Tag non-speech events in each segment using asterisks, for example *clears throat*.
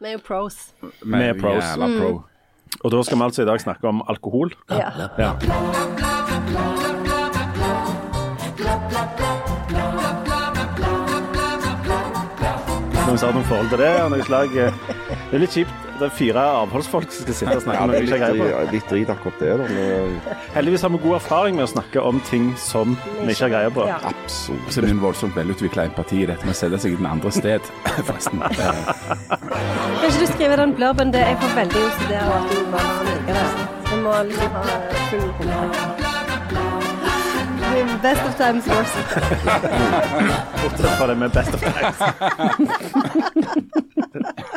Vi er jo pros. Vi er pros. Jævla pro. Og da skal vi altså i dag snakke om alkohol. Ja. Ja. Noen sa noen forhold til det, slag Det er litt kjipt. Det er fire avholdsfolk som skal sitte og snakke Ja, det er litt, drit akkurat det, da. Men, Heldigvis har vi god erfaring med å snakke om ting som vi ikke har greie på. Ja. absolutt. Så det er en voldsomt velutvikla empati i dette med å sette seg i den andre sted, *laughs* forresten. Eh, Kan ikke du skrive den blurben? Det jeg får veldig OCD av at du bare må liksom ha full kontakt. Best of times, worst. *laughs* Bortsett fra det med best of times. *laughs*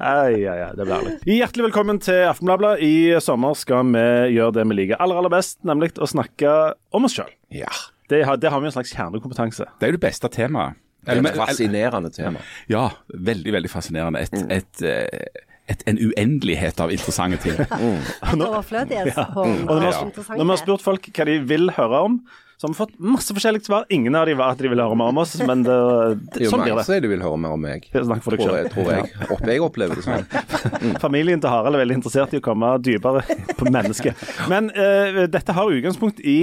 Ai, ai, ai, det blir ærlig. Hjertelig velkommen til Aftenbladet. I sommer skal vi gjøre det vi liker aller, aller best, nemlig å snakke om oss sjøl. ja. Det, har- det har vi en slags kjernekompetanse. Det er jo det beste temaet. Det er Eller- et fascinerende tema. Ja, veldig, veldig fascinerende. Et, et, eh, et, en uendelighet av interessante ting. *laughs* Et overflødighetshorn. Og når vi, har, når vi har spurt folk hva de vil høre om, så har vi fått masse forskjellige svar. Ingen av de var at de ville høre mer om oss, men det, Det det, er jo sånn blir mange det. som sier de vil høre mer om meg. Snakk for deg Tror selv. tror jeg. Opp, jeg opplever det sånn. *laughs* Familien til Harald er veldig interessert i å komme dypere på mennesket. Men uh, dette har utgangspunkt i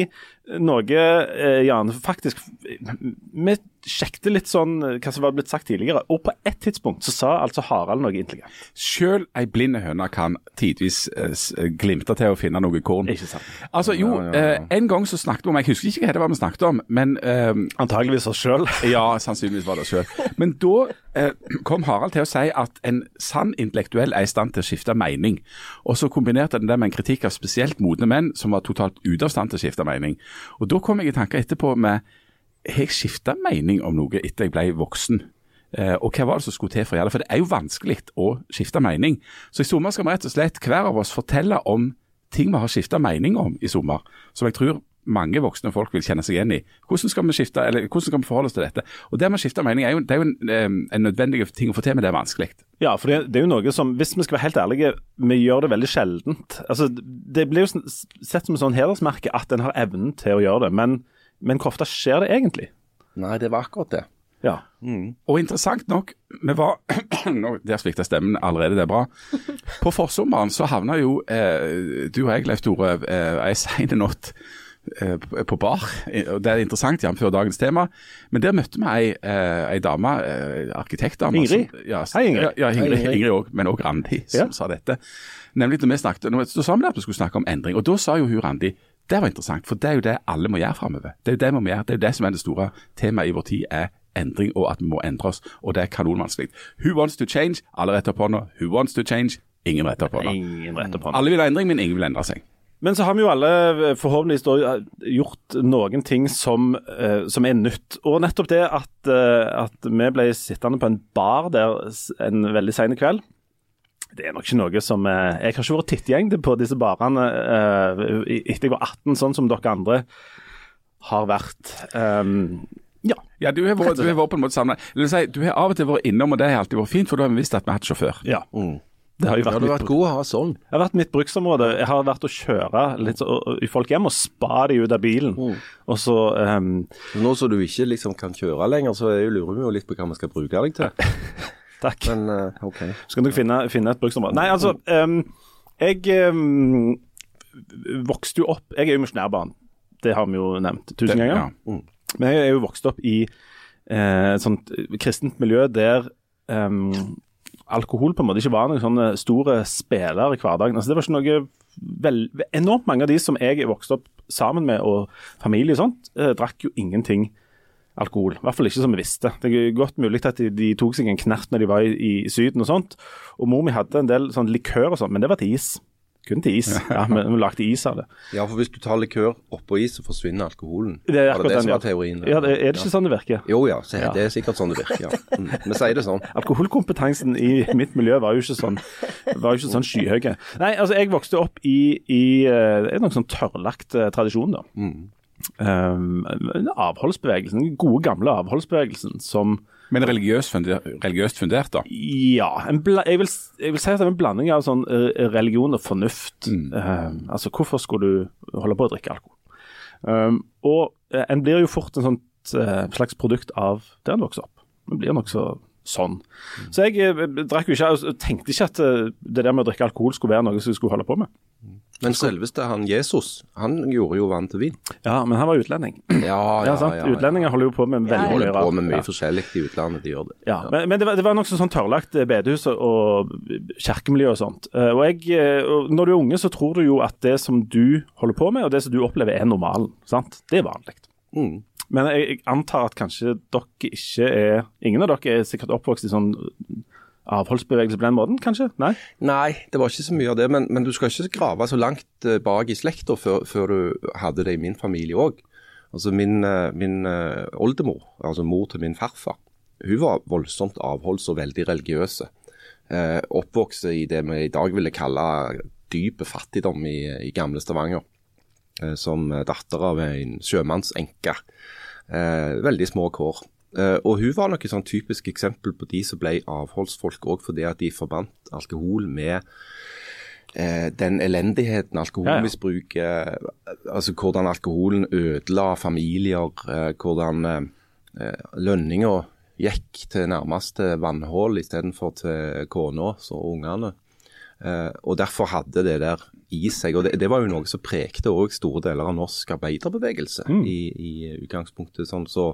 noe eh, Jan, faktisk Vi sjekket litt sånn eh, hva som var blitt sagt tidligere, og på et tidspunkt så sa altså Harald noe intelligent. Sjøl ei blind høne kan tidvis eh, glimte til å finne noe korn. Ikke sant? Altså, jo, Ja, ja, ja. eh, en gang så snakket vi om Jeg husker ikke hva det var vi snakket om, men eh, Antageligvis oss sjøl. *laughs* Ja, sannsynligvis var det oss sjøl. Men da eh, kom Harald til å si at en sann intellektuell er i stand til å skifte mening. Og så kombinerte den det med en kritikk av spesielt modne menn som var totalt ute av stand til å skifte mening. Og da kom jeg i tanker etterpå med Har jeg skifta mening om noe etter jeg ble voksen? Eh, og hva var det som skulle til for å gjøre det? For det er jo vanskelig å skifte mening. Så i sommer skal vi rett og slett hver av oss fortelle om ting vi har skifta mening om i sommer, som jeg tror mange voksne folk vil kjenne seg igjen i. Hvordan skal vi skifte, eller hvordan skal vi forholde oss til dette? Og Det med å skifte mening er jo, det er jo en, en nødvendig ting å få til, men det er vanskelig. Ja, for det, det er jo noe som, hvis vi skal være helt ærlige, vi gjør det veldig sjeldent. Altså, Det blir jo sett som et sånn hedersmerke at en har evnen til å gjøre det, men, men hvor ofte skjer det egentlig? Nei, det var akkurat det. Ja. Og interessant nok, vi var *clears throat* Nå, Der svikta stemmen allerede, det er bra. På forsommeren så havna jo eh, du og jeg, Leif Tore, eh, ei sein natt på bar. Det er interessant, jf. dagens tema. Men der møtte vi ei, eh, ei dame, eh, arkitektdame. Ingrid? som- Ja, Hei, Ingrid. Ja, Ingrid, Hei, Ingrid. Også, men òg Randi, som Ja. sa dette. Nemlig når vi snakket, nå, så sa vi at vi skulle snakke om endring. Og da sa jo hun Randi det var interessant, for det er jo det alle må gjøre framover. Det er jo det vi må gjøre, det er jo det som er det store temaet i vår tid, er endring og at vi må endre oss. Og det er kanonvanskelig. Who wants to change? Alle retter opp hånda. Who wants to change? Ingen retter hånda. På den. Alle vil ha endring, men ingen vil endre seg. Men så har vi jo alle eh, forhåpentligvis da gjort noen ting som, eh, som er nytt. Og nettopp det at, eh, at vi ble sittende på en bar der en veldig sen kveld, det er nok ikke noe som eh, Jeg har ikke vært tittgjeng på disse barene eh, etter jeg var 18, sånn som dere andre har vært. Um, ja. Ja, du har vært, du har vært på en måte sammen. Det si, du har av og til vært innom, og det har alltid vært fint, for da har vi visst at vi har hatt sjåfør. ja. Det har jo vært, vært god å ha sånn. det har vært mitt bruksområde. Jeg har vært å kjøre litt så, og- og- folk hjem og spa de ut av bilen. Og så um, Nå som du ikke liksom kan kjøre lenger, så jeg lurer vi jo litt på hva vi skal bruke deg til. *laughs* Takk. Men uh, okay. Så kan dere finne, finne et bruksområde. Nei, altså um, Jeg um, vokste jo opp Jeg er jo misjonærbarn. Det har vi jo nevnt tusen Det- ganger. ja. Men jeg er jo vokst opp i eh, et sånt kristent miljø der ehm, alkohol på en måte ikke var noen sånne store spillere i hverdagen. Altså, det var ikke noe vel, Enormt mange av de som jeg er vokst opp sammen med, og familie og sånt, eh, drakk jo ingenting alkohol. I hvert fall ikke som vi visste. Det er godt mulig at de, de tok seg en knert når de var i, i Syden og sånt. Og mor mi hadde en del sånn likør og sånt, men det var til is. Kun til is. *laughs* Ja, men vi lagde is av det. Ja, for hvis du tar likør oppå is, så forsvinner alkoholen. Det er akkurat det det som er var teorien? Ja, det, er det ikke sånn det virker? Jo ja, Ja. det er sikkert sånn det virker. Ja. Mm. Vi sier det sånn. *laughs* Alkoholkompetansen i mitt miljø var jo ikke sånn, var jo ikke sånn skyhøye. Nei, altså jeg vokste opp i, i eh, en noe sånn tørrlagt eh, tradisjon, da. Um, avholdsbevegelsen, gode gamle avholdsbevegelsen som Men religiøst fundert, religiøst fundert da? Ja. Jeg, vil, jeg vil si at det er en blanding av sånn eh, religion og fornuft. Um, altså, hvorfor skulle du holde på å drikke alkohol? Um, og eh, en blir jo fort en sånt uh, slags produkt av der en vokser opp. En blir nokså sånn. Så jeg jeg drakk jo ikke jeg tenkte ikke at eh, det der med å drikke alkohol skulle være noe som jeg skulle holde på med. Men selveste han Jesus, han gjorde jo vann til vin. Ja, men han var utlending. Ja, Ja, sant? Utlendinger holder jo på med veldig Holder på med mye Ja. forskjellig i utlandet, de gjør det. Ja, men, men det var, det var nokså sånn tørrlagt eh, bedehus og, kirkemiljø og sånt. Eh, Og, jeg, eh, Når du er unge, så tror du jo at det som du holder på med, og det som du opplever, er normalen. sant? Det er vanlig. Mm. Men jeg, antar at kanskje dere ikke er Ingen av dere er sikkert oppvokst i sånn avholdsbevegelse på den måten, kanskje? Nei? Nei, det var ikke så mye av det, men, men du skal ikke grave så langt eh, bak i slekta før, før du hadde det i min familie òg. Altså min, eh, min eh, oldemor, altså mor til min farfar, hun var voldsomt avholds og veldig religiøse. Eh, oppvokst i det vi i dag ville kalle dyp fattigdom i, i gamle Stavanger. Eh, som datter av en sjømannsenke. Eh, veldig små kår. Eh, og hun var nok et sånn typisk eksempel på de som ble avholdsfolk òg fordi at de forbandt alkohol med eh, den elendigheten alkoholmisbruket ja, ja. Altså hvordan alkoholen ødela familier, hvordan eh, lønninga gikk til nærmeste vannhull istedenfor til kona og ungene. Eh, og derfor hadde det der i seg. Og det, det var jo noe som prekte også store deler av norsk arbeiderbevegelse i, i utgangspunktet. sånn så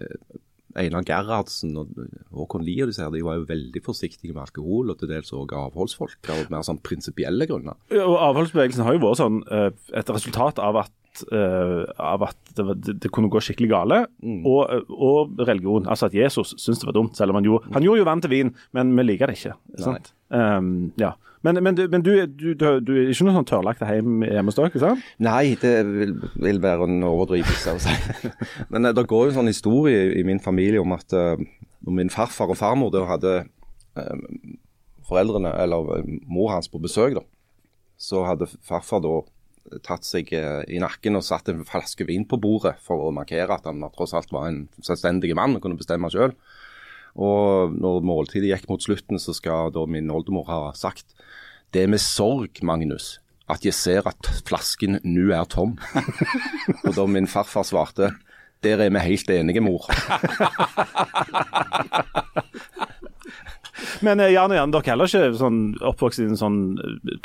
eh, Einar Gerhardsen og Håkon Lie og disse her, de var jo veldig forsiktige med alkohol, og til dels òg avholdsfolk, av mer sånn prinsipielle grunner. Ja, Og Avholdsbevegelsen har jo vært sånn eh, et resultat av at, eh, av at det, det, kunne gå skikkelig gale, og, og religion. Altså at Jesus syntes det var dumt, selv om han gjorde Han gjorde jo vann til vin, men vi liker det ikke. Sant? Um, ja. Men, men, men du, du, du, du er ikke noe sånn tørrlagt hjem hjemme hos dere, sant? Nei, det vil, vil være en overdrivelse å si. *laughs* Men eh, det går jo en sånn historie i, min familie om at når min farfar og farmor da hadde uh, foreldrene, eller eh, mor hans på besøk, da, så hadde farfar da tatt seg i nakken og satt en flaske vin på bordet for å markere at han tross alt var en selvstendig mann og kunne bestemme sjøl. Og når måltidet gikk mot slutten, så skal da min oldemor ha sagt det er med sorg, Magnus, at jeg ser at flasken nå er tom. *laughs* og da min farfar svarte der er vi helt enige, mor. *laughs* Men eh, Jan og Jan, dere er heller ikke sånn, oppvokst i en sånn eh,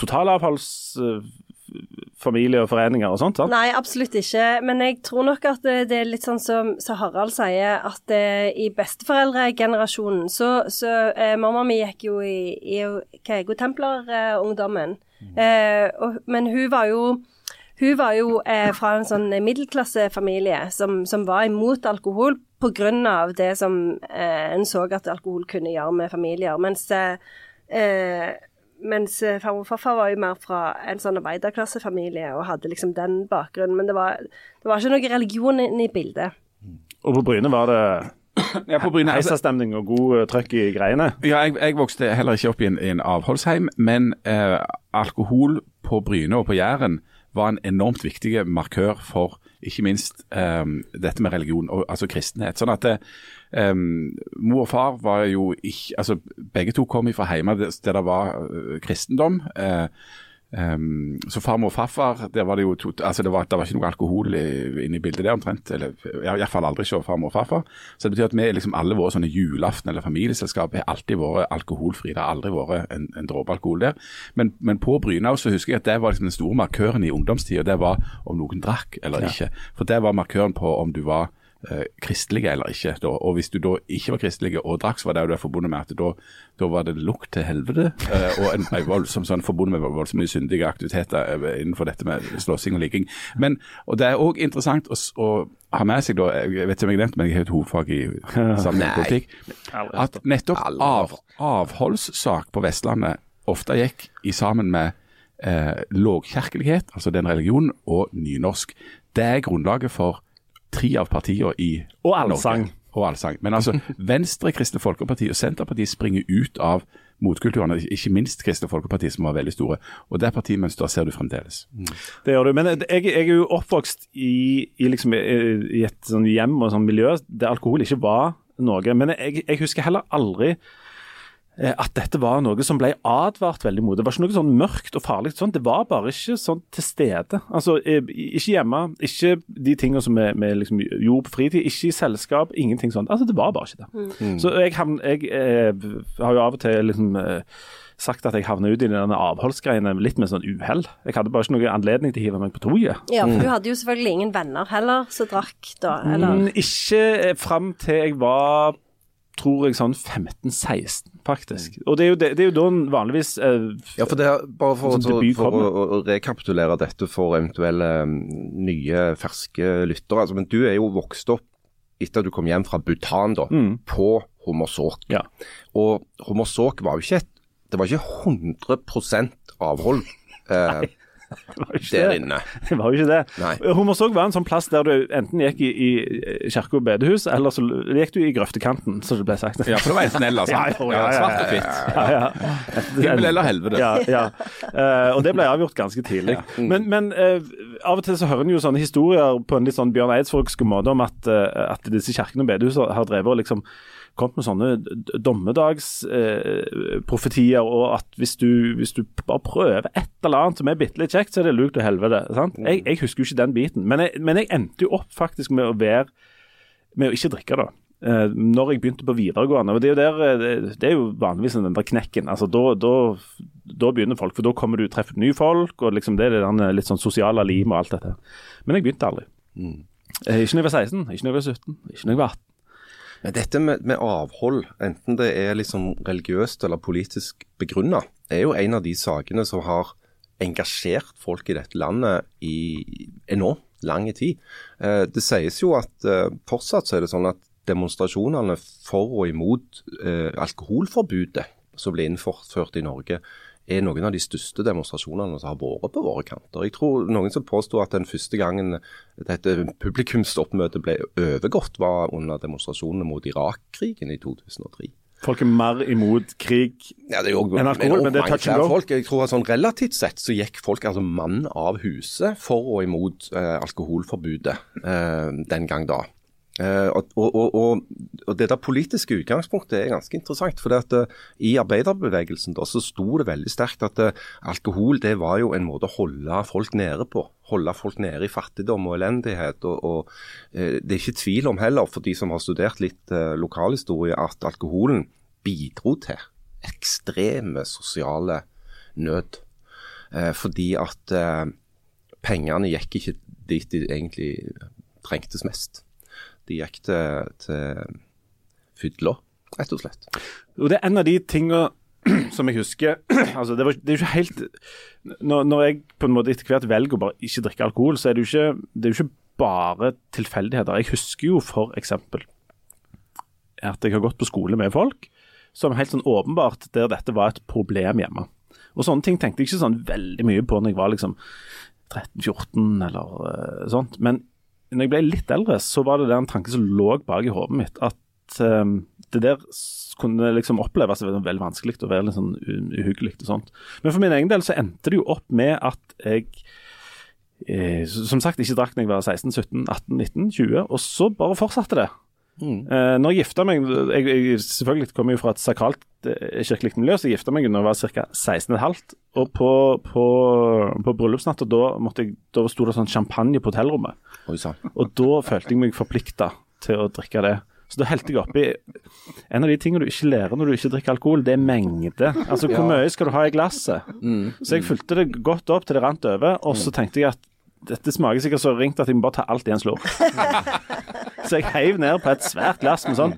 totalavfallsfamilie og foreninger og sånt? sant? Nei, absolutt ikke. Men jeg tror nok at det, er litt sånn som, så Harald sier, at eh, i besteforeldregenerasjonen så, så eh, Mamma mi gikk jo i, i hva er Godtemplerungdommen. Eh, og- men hun var jo hun var jo eh, fra en sånn middelklassefamilie som, som var imot alkohol pga. det som eh, en så at alkohol kunne gjøre med familier. Mens, eh, eh, mens eh, farmor og farfar var jo mer fra en sånn arbeiderklassefamilie og hadde liksom den bakgrunnen. Men det var, det var ikke noe religion inne i bildet. Og på Bryne var det Ja, Heisastemning altså, og god eh, trøkk i greiene? Ja, jeg, jeg vokste heller ikke opp i en, i en avholdsheim, men eh, alkohol på Bryne og på Jæren var en enormt viktig markør for ikke minst eh, dette med religion, og, altså kristenhet. Sånn at det, eh, Mor og far var jo ikke altså Begge to kom fra hjemme der der det var uh, kristendom. Uh, Um, så farmor og farfar, der var det jo to, altså det var, det var ikke noe alkohol inne i bildet der omtrent. eller Iallfall aldri se farmor og farfar. Så det betyr at vi liksom alle våre sånne julaften eller familieselskap har alltid vært alkoholfri. Det har aldri vært en, en dråpe alkohol der. Men, men på Brynau så husker jeg at det var liksom den store markøren i ungdomstida. Det var om noen drakk eller ikke. For det var markøren på om du var eh, kristelige eller ikke. Da. Og hvis du da ikke var kristelige og drakk, så var det jo det forbundet med at da, da var det lukt til helvete. eh, og en, en voldsom sånn forbundet med voldsomt mye syndige aktiviteter eh, innenfor dette med slåssing og ligging. Men, og det er òg interessant å, å ha med seg, da, jeg vet ikke om jeg har nevnt, men jeg har et hovedfag i sammenhetspolitikk, at nettopp av, avholdssak på Vestlandet ofte gikk i sammen med eh, lågkirkelighet, altså den religionen, og nynorsk. Det er grunnlaget for tre av partiene i Og allsang. Norge. Og allsang. Men altså, *laughs* Venstre, Kristelig Folkeparti og Senterpartiet springer ut av motkulturene, ikke minst Kristelig Folkeparti, som var veldig store. Og det partimønsteret ser du fremdeles. Det gjør du. Men jeg, jeg er jo oppvokst i, i, liksom, i et sånn hjem og sånn miljø der alkohol ikke var noe. Men jeg, jeg husker heller aldri at dette var noe som ble advart veldig mot. Det var ikke noe sånn mørkt og farlig. Sånn. Det var bare ikke sånn til stede. Altså, eh, Ikke hjemme, ikke de tingene som vi, liksom gjorde på fritid, ikke i selskap, ingenting sånt. Altså, Det var bare ikke det. Så jeg, jeg, jeg eh, har jo av og til liksom eh, sagt at jeg havna ut i denne avholdsgreiene litt med sånn uhell. Jeg hadde bare ikke noen anledning til å hive meg på toget. Ja, for du hadde jo selvfølgelig ingen venner heller som drakk da, eller? Mm, ikke eh, fram til jeg var tror jeg sånn 15-16, faktisk. Og det er, jo det, det er jo da vanligvis eh, Ja, for det er bare for, Som å- for å, å rekapitulere dette for eventuelle um, nye, ferske lyttere. Altså, men du er jo vokst opp etter at du kom hjem fra Bhutan, da, på Hommersåk. Ja. Og Hommersåk var jo ikke et Det var ikke 100 avhold *laughs* eh, *laughs* det var jo ikke der det. inne. Det var jo ikke det. Nei. Hommersåk var en sånn plass der du enten gikk i, i kirke og bedehus, eller så gikk du i grøftekanten, som det ble sagt. Ja, for det var enten eller. *laughs* Ja, sant? ja, ja, ja, Svart og hvitt. Ja, ja. Himmel eller helvete. Ja, ja. Eh, og det ble avgjort ganske tidlig. Men, men uh, av og til så hører en jo sånne historier på en litt sånn Bjørn Eidsvågsk måte om at, uh, at disse kirkene og bedehusene har drevet og liksom kommet med sånne dommedagsprofetier, og at hvis du, hvis du bare prøver et eller annet som er bitte litt kjekt, så er det lukt og helvete. Sant? Jeg, jeg husker jo ikke den biten, men jeg, men jeg endte jo opp faktisk med å være med å ikke drikke, da. Eh, når jeg begynte på videregående. og Det er jo, der, eh, det- er jo vanligvis den der knekken. altså Da, da, da begynner folk, for da kommer du treffer nye folk, og liksom det er det der litt sånn sosiale lim og alt dette. Men jeg begynte aldri. Mm. Ikke når jeg var 16, ikke når jeg var 17, ikke når jeg var 18. Men dette med, med avhold, enten det er liksom religiøst eller politisk begrunna, er jo en av de sakene som har engasjert folk i dette landet i enormt lang tid. Eh, det sies jo at eh, fortsatt så er det sånn at demonstrasjonene for og imot eh, alkoholforbudet som ble innført i Norge, er noen av de største demonstrasjonene som har vært på våre kanter. Jeg tror noen som påsto at den første gangen dette publikumsoppmøtet ble overgått, var under demonstrasjonene mot Irak-krigen i 2003. Folk er mer imot krig Ja, det jo enn alkohol, men det er touch and go. Jeg tror at sånn Relativt sett så gikk folk altså mann av huset for og imot eh, alkoholforbudet eh, den gang da. Eh, og, og, og, og, Det der politiske utgangspunktet er ganske interessant. for at eh, I arbeiderbevegelsen da, så sto det veldig sterkt at eh, alkohol det var jo en måte å holde folk nede på. Holde folk nede i fattigdom og elendighet. og, Det er ikke tvil om heller, for de som har studert litt lokalhistorie, at alkoholen bidro til ekstreme sosiale nød. Fordi at pengene gikk ikke dit de egentlig trengtes mest. De gikk til, til fylla, rett og slett. Og det er en av de tingene *clears throat* som jeg husker *clears throat* altså det, var, det er jo ikke helt når, når jeg på en måte etter hvert velger å bare ikke drikke alkohol, så er det jo ikke, det er jo ikke bare tilfeldigheter. Jeg husker jo for eksempel at jeg har gått på skole med folk som helt sånn åpenbart der dette var et problem hjemme. Og sånne ting tenkte jeg ikke sånn veldig mye på når jeg var liksom 13-14 eller uh, sånt. Men når jeg ble litt eldre, så var det der en tanke som lå bak i hodet mitt. At um, det der kunne liksom oppleves veldig, veldig vanskelig og litt sånn uhyggelig og sånt. Men for min egen del så endte det jo opp med at jeg eh, som sagt ikke drakk når jeg var 16, 17, 18, 19, 20, og så bare fortsatte det. Eh, når jeg gifta meg jeg, jeg, Selvfølgelig kommer jo fra et sakralt eh, kirkelig miljø, så jeg gifta meg når jeg var ca. 16,5. Og på, på, på bryllupsnatta da, måtte jeg- da sto det sånn champagne på hotellrommet. Oi. Og da følte jeg meg forplikta til å drikke det. Så da helte jeg oppi En av de tingene du ikke lærer når du ikke drikker alkohol, det er mengde. Altså hvor mye skal du ha i glasset? Så jeg fulgte det godt opp til det rant over, og så tenkte jeg at dette smaker sikkert så ringt at jeg må bare ta alt i en slurk. *laughs* så jeg heiv ned på et svært glass med sånn.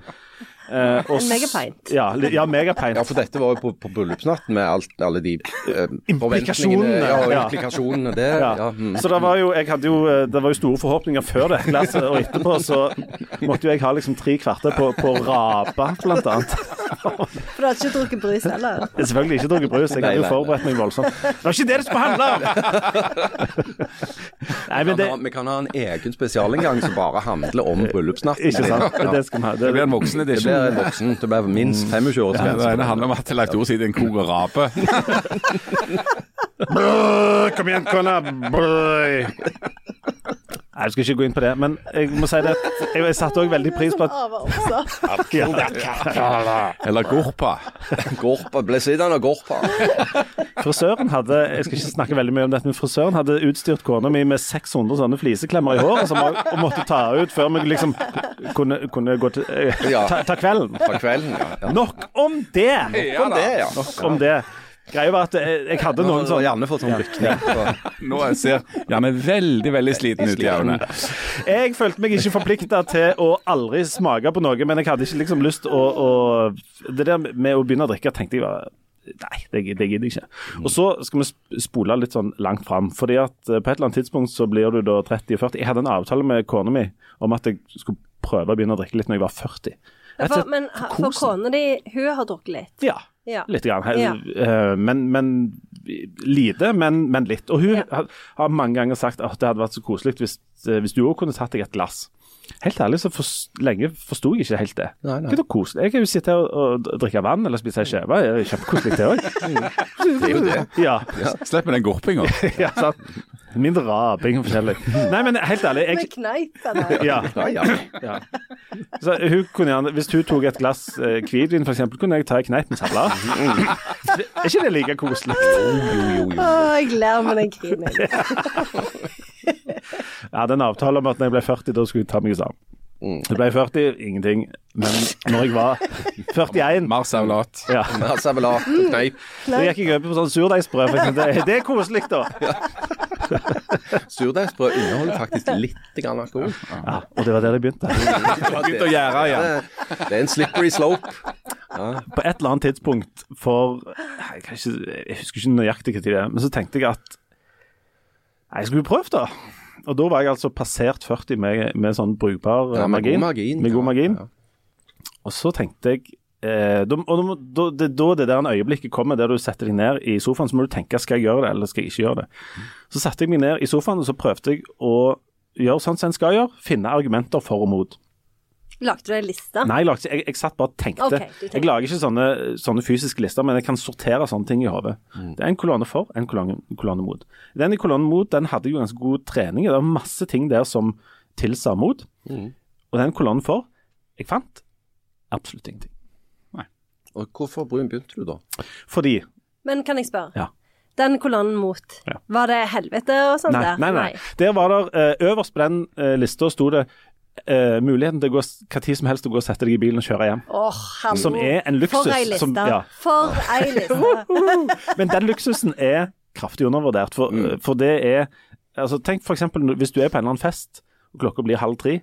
Eh, og En megapint. Ja, ja megapint. Ja, for dette var jo på, på bryllupsnatten med alt, alle de eh, Implikasjonene, forventningene, Ja, og implikasjonene. Det, Ja. ja. mm. Så det var jo, jeg hadde jo, eh, det var jo store forhåpninger før det glasset, og etterpå så måtte jo jeg ha liksom tre kvarter på, på å blant annet. For du hadde ikke drukket brus heller? Selvfølgelig ikke drukket brus, jeg hadde jo forberedt meg voldsomt. Det var ikke det det skulle handle om! Nei, men det vi kan ha en egen spesialinngang som bare handler om bryllupsnatten. Ikke sant? Det, det skal vi ha. Det blir en voksen edition. Blir en voksen. Det blir minst 25 år Ja, det handler om at Leif Tore sitter i en. Brød, *laughs* kom igjen, kona! Nei, jeg skal ikke gå inn på det, men jeg må si det jeg, jeg satte òg veldig pris på at Eller Gorpa. Gorpa, ble sittende og gorpa. frisøren hadde Jeg skal ikke snakke veldig mye om dette, men frisøren hadde utstyrt kona mi med 600 sånne fliseklemmer i håret som hun måtte ta ut før vi liksom kunne, kunne gå til eh, ta, ta kvelden. Ta kvelden, ja. ja. Nok om det! Om det, ja. Nok om det. Greia var at jeg, jeg hadde noen sånn Janne fått sånn rykning. Nå ser Janne veldig, veldig sliten ut i øynene. Jeg følte meg ikke forplikta til å aldri smake på noe, men jeg hadde ikke liksom lyst å, å Det der med å begynne å drikke tenkte jeg var Nei, det, det gidder jeg ikke. Og så skal vi spole litt sånn langt fram. fordi at eh, på et eller annet tidspunkt så blir du da 30-40. Jeg hadde en avtale med kona mi om at jeg skulle prøve å begynne å drikke litt når jeg var 40. Rett For, men for kona di, hun har drukket litt. Ja. Ja. Litt grann. Ja. eh, Men, men lite, men, men litt. Og hun Ja. har, mange ganger sagt at det hadde vært så koselig hvis, eh, hvis du òg kunne tatt deg et glass. Helt ærlig så for, lenge forsto jeg ikke helt det. Nei, nei. Hva er? Jeg kan jo sitte her og, og drikke vann eller spise ei skive. Det er Kjempekoselig, det òg. *laughs* Det er jo det. Ja. Slipp med den gorpinga. *laughs* ja sant. Mindre raping og forskjellig. Nei, men helt ærlig jeg, Med kneipen. *laughs* ja, Ja. Så hun kunne gjerne, Hvis hun tok et glass eh, hvitvin, f.eks., kunne jeg ta en kneip med sabla. Er ikke det like koselig? Å, jeg ler med den krinen. Jeg hadde en avtale om at når jeg ble 40, da skulle jeg ta meg sammen. Jeg ble 40, ingenting. Men når jeg var 41 Mer saulat. ja, Mer servelat og kneip. Da gikk jeg over på sånn surdeigsbrød. Det, det er koselig, da. *laughs* Surdeigsbrød inneholder faktisk litt grann alkohol. Ja, og det var der det begynte. Begynte å gjære igjen. Det, det er en slippery slope. På et eller annet tidspunkt for Jeg, kan ikke, jeg husker ikke nøyaktig hva tid det er, men så tenkte jeg at jeg skulle prøve, da. Og da var jeg altså passert 40 med, med sånn brukbar Ja, med margin. god margin. Med god margin. Og så tenkte jeg eh, da, og da, da, det, da det der en øyeblikket kommer der du setter deg ned i sofaen, så må du tenke skal jeg gjøre det, eller skal jeg ikke gjøre det. Så satte jeg meg ned i sofaen, og så prøvde jeg å gjøre sånn som en skal gjøre. Finne argumenter for og mot. Lagde du ei liste? Nei, jeg, lagde jeg, jeg satt bare og tenkte. Okay, tenkte. Jeg lager ikke sånne, sånne fysiske lister, men jeg kan sortere sånne ting i hodet. Det er en kolonne for, en kolonne, kolonne mot. Den i kolonnen mot den hadde jo ganske god trening. Det var masse ting der som tilsa mot. Og den kolonnen for, jeg fant absolutt ingenting. Nei. Og hvorfor brun begynte du da? Fordi Men kan jeg spørre? Ja. Den kolonnen mot, Ja. var det helvete og sånn Nei, der? nei, nei. Der var det eh, Øverst på den uh, lista sto det eh, muligheten til å gå hva tid som helst å gå og sette deg i bilen og kjøre hjem. Oh. Som er en luksus. For ei liste. som- ja. For ei liste. *laughs* Men den luksusen er kraftig undervurdert. For, Mm. for det er altså Tenk f.eks. hvis du er på en eller annen fest, og klokka blir halv tre,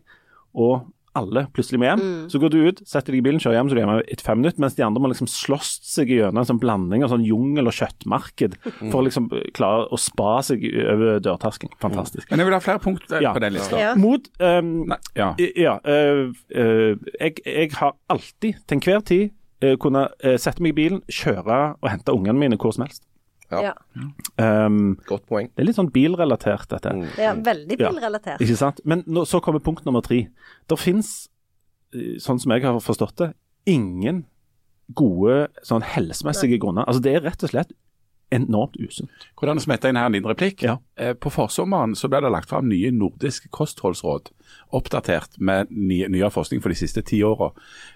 og alle plutselig med hjem. Mm. Så går du ut, setter deg i bilen, kjører hjem, så er du hjemme etter fem minutter, mens de andre må liksom slåss seg gjennom en sånn blanding av sånn jungel og kjøttmarked Mm. for å liksom klare å spa seg over dørterskelen. Fantastisk. Men jeg vil ha flere punkt eh, Ja. på den lista. Ja. Mot um, Nei, ja. Ja. uh, uh, jeg, jeg har alltid, til enhver tid, kunne sette meg i bilen, kjøre og hente ungene mine hvor som helst. Ja. Um, Godt poeng. det er litt sånn bilrelatert, dette. ja, veldig Ja. bilrelatert. Ikke sant? Men nå, så kommer punkt nummer tre. Det fins, sånn som jeg har forstått det, ingen gode sånn helsemessige grunner. Altså Det er rett og slett enormt usunt. Hvordan smette inn her en liten replikk? Ja. Eh, På forsommeren så ble det lagt fram nye nordiske kostholdsråd, oppdatert med nye, nyere forskning for de siste ti åra.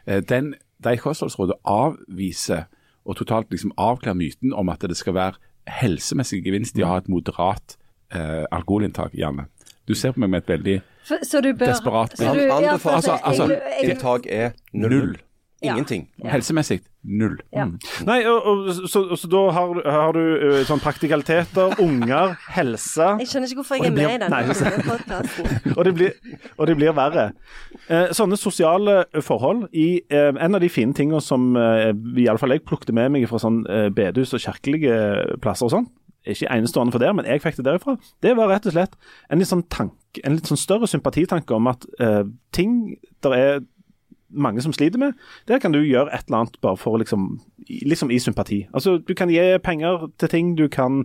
Den- De kostholdsrådene avviser og totalt liksom avklare myten om at det skal være helsemessig gevinst i å ha et moderat eh, alkoholinntak. Janne. Du ser på meg med et veldig For, så du bør Desperat. så du, ja, Altså- altså, Inntak er null. null. Ja. Ingenting. Helsemmessig null. Ja. Nei, og, og, så, så da har, har du øh, sånn praktikaliteter, *laughs* unger, helse Jeg skjønner ikke hvorfor jeg er blir- med i denne podkasten. *laughs* og, det blir, og det blir verre. Eh, sånne sosiale forhold i eh, En av de fine tingene som eh, i alle fall jeg plukket med meg fra sånn eh, bedehus og kirkelige plasser og sånn, ikke enestående for der, men jeg fikk det derifra, det var rett og slett en litt sånn tank, en litt sånn større sympatitanke om at eh, ting der er mange som sliter med, der kan du gjøre et eller annet bare for liksom, liksom i sympati. Altså, Du kan gi penger til ting, du kan